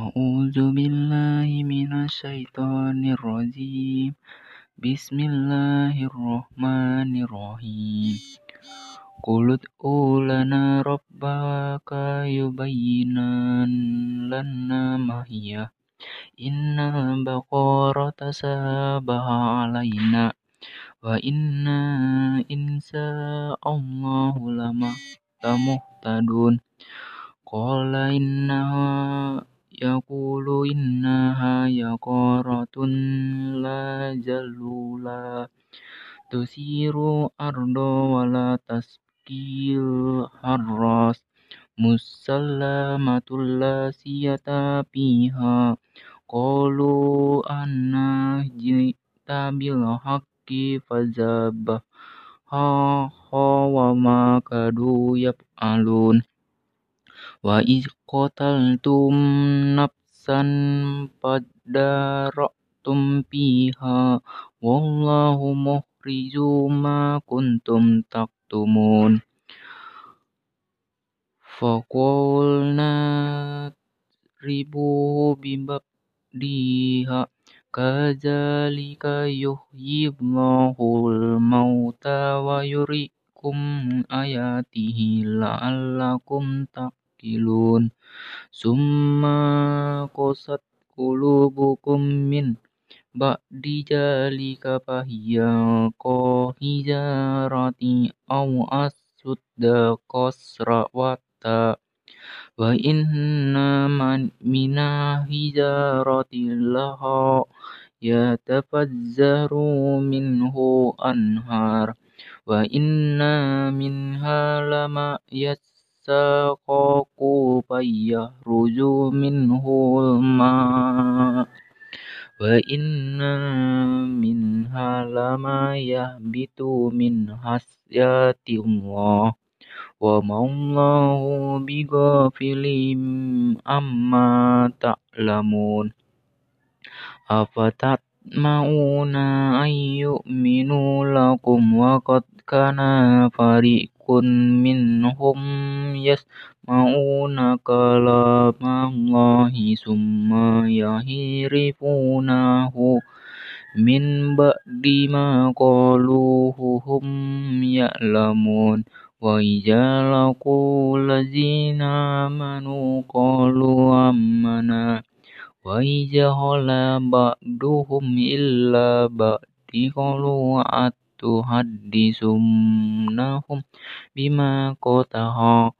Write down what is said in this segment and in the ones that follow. A'udzu billahi minasyaitonir rajim. Bismillahirrahmanirrahim. Qul ulana rabbaka lana ma Inna baqara tasabaha 'alaina wa inna insa Allahu lama tamuhtadun. Qul Aku loh inaha ya korotun la jalula to siro ardo wala taskil haros musala matula siyata pihak kolo ana juita bilahak ke fajab hahawa maka do yap alun wa iqtaltum nafsan tum fiha wallahu mukhrijum ma kuntum taktumun faqulna ribu bimbab diha kazalika yuhyibnahul mauta wa yurikum ayatihi la'allakum tak tuqilun summa qasat qulubukum min ba'di zalika fahiya au aw da kosra watta wa inna man mina hijarati laha yatafazzaru minhu anhar wa inna minha lama yas tasaqaqu bayya ruju minhu wa inna min bitu min hasyati wa ma'allahu bi ghafilim amma ta'lamun afatat mauna ayyu minulakum wa qad kana كل منهم يسمعون كلام الله ثم يحرفونه من بعد ما قالوه هم يعلمون وإذا لقوا الذين آمنوا قالوا آمنا وإذا خلا بعضهم إلا بعد قالوا tuhaddisumnahum bima qataha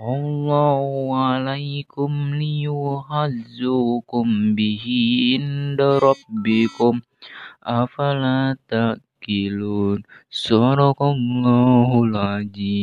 Allahu alaikum liyuhazzukum bihi inda rabbikum afala ta'kilun sadaqallahul azim